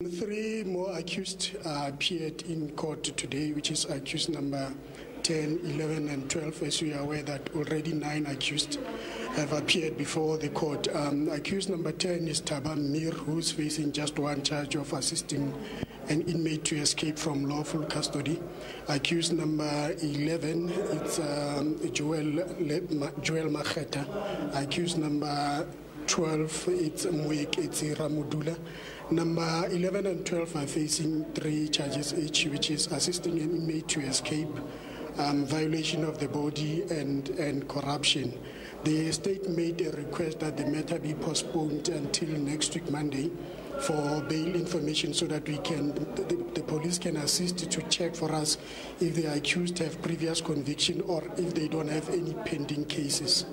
Three more accused appeared in court today, which is accused number 10, 11, and 12. As you are aware, that already nine accused have appeared before the court. Um, accused number 10 is Taban Mir, who's facing just one charge of assisting an inmate to escape from lawful custody. Accused number 11, it's um, Joel, Le- Ma- Joel Macheta. Accused number 12, it's Muik, it's Ramudula. Number 11 and 12 are facing three charges each, which is assisting an inmate to escape, um, violation of the body, and, and corruption. The state made a request that the matter be postponed until next week, Monday, for bail information so that we can, the, the police can assist to check for us if the accused have previous conviction or if they don't have any pending cases.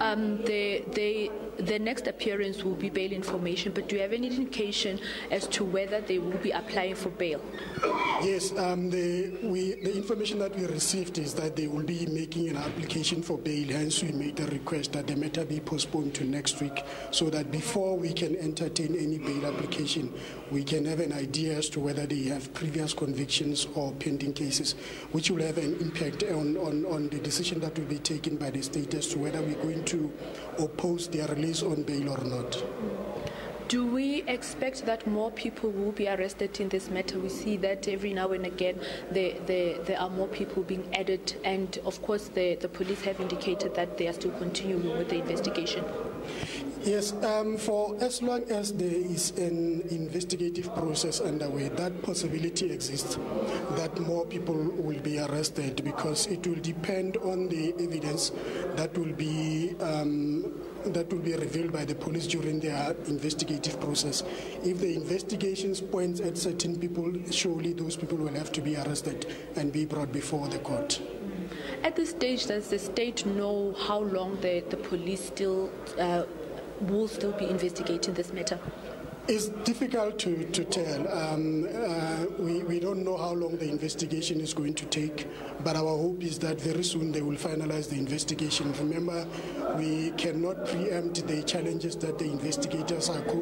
um, they, they the next appearance will be bail information, but do you have any indication as to whether they will be applying for bail? Yes, um, the, we, the information that we received is that they will be making an application for bail, hence we made the request that the matter be postponed to next week so that before we can entertain any bail application, we can have an idea as to whether they have previous convictions or pending cases, which will have an impact on, on, on the decision that will be taken by the state as to whether we're going to oppose their release release on bail or not. Do we expect that more people will be arrested in this matter? We see that every now and again there, there, there are more people being added, and of course, the, the police have indicated that they are still continuing with the investigation. Yes, um, for as long as there is an investigative process underway, that possibility exists that more people will be arrested because it will depend on the evidence that will be um, that will be revealed by the police during their investigative process. If the investigations points at certain people, surely those people will have to be arrested and be brought before the court. At this stage, does the state know how long the, the police still uh, will still be investigating this matter? It's difficult to, to tell. Um, uh, we, we don't know how long the investigation is going to take, but our hope is that very soon they will finalize the investigation. Remember, we cannot preempt the challenges that the investigators are go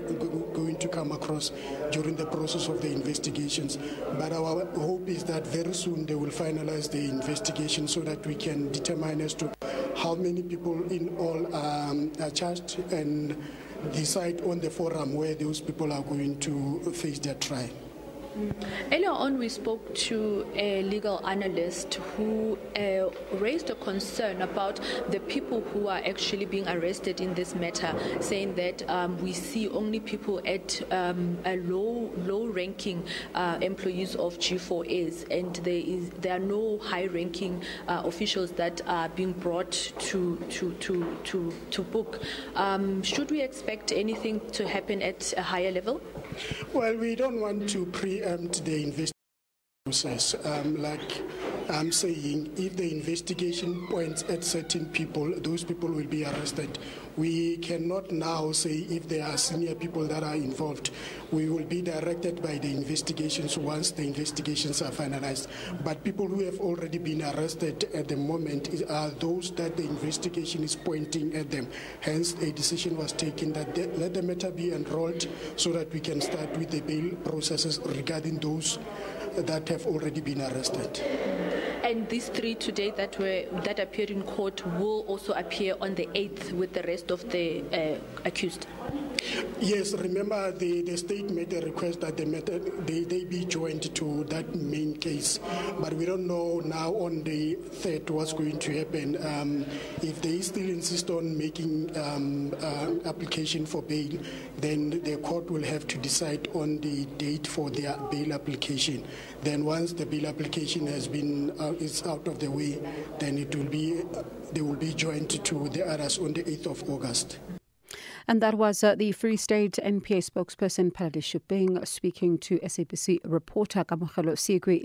going to come across during the process of the investigations. But our hope is that very soon they will finalize the investigation so that we can determine as to how many people in all um, are charged and decide on the forum where those people are going to face their trial. Mm-hmm. Earlier on, we spoke to a legal analyst who uh, raised a concern about the people who are actually being arrested in this matter, saying that um, we see only people at um, a low, low-ranking uh, employees of G4As, and there is there are no high-ranking uh, officials that are being brought to to to to, to book. Um, should we expect anything to happen at a higher level? Well, we don't want to preempt the investigation process. Um, like I'm saying if the investigation points at certain people, those people will be arrested. We cannot now say if there are senior people that are involved. We will be directed by the investigations once the investigations are finalized. But people who have already been arrested at the moment are those that the investigation is pointing at them. Hence, a decision was taken that they, let the matter be enrolled so that we can start with the bail processes regarding those that have already been arrested. And these three today that were that appeared in court will also appear on the 8th with the rest of the uh, accused. Yes, remember the, the state made a request that they, met, they, they be joined to that main case, but we don't know now on the 3rd what's going to happen. Um, if they still insist on making um, uh, application for bail, then the court will have to decide on the date for their bail application. Then once the bail application has been uh, is out of the way, then it will be uh, they will be joined to the others on the 8th of August. And that was uh, the Free State NPA spokesperson Paladish Shubeng speaking to SABC reporter Kamukhelo Sigri.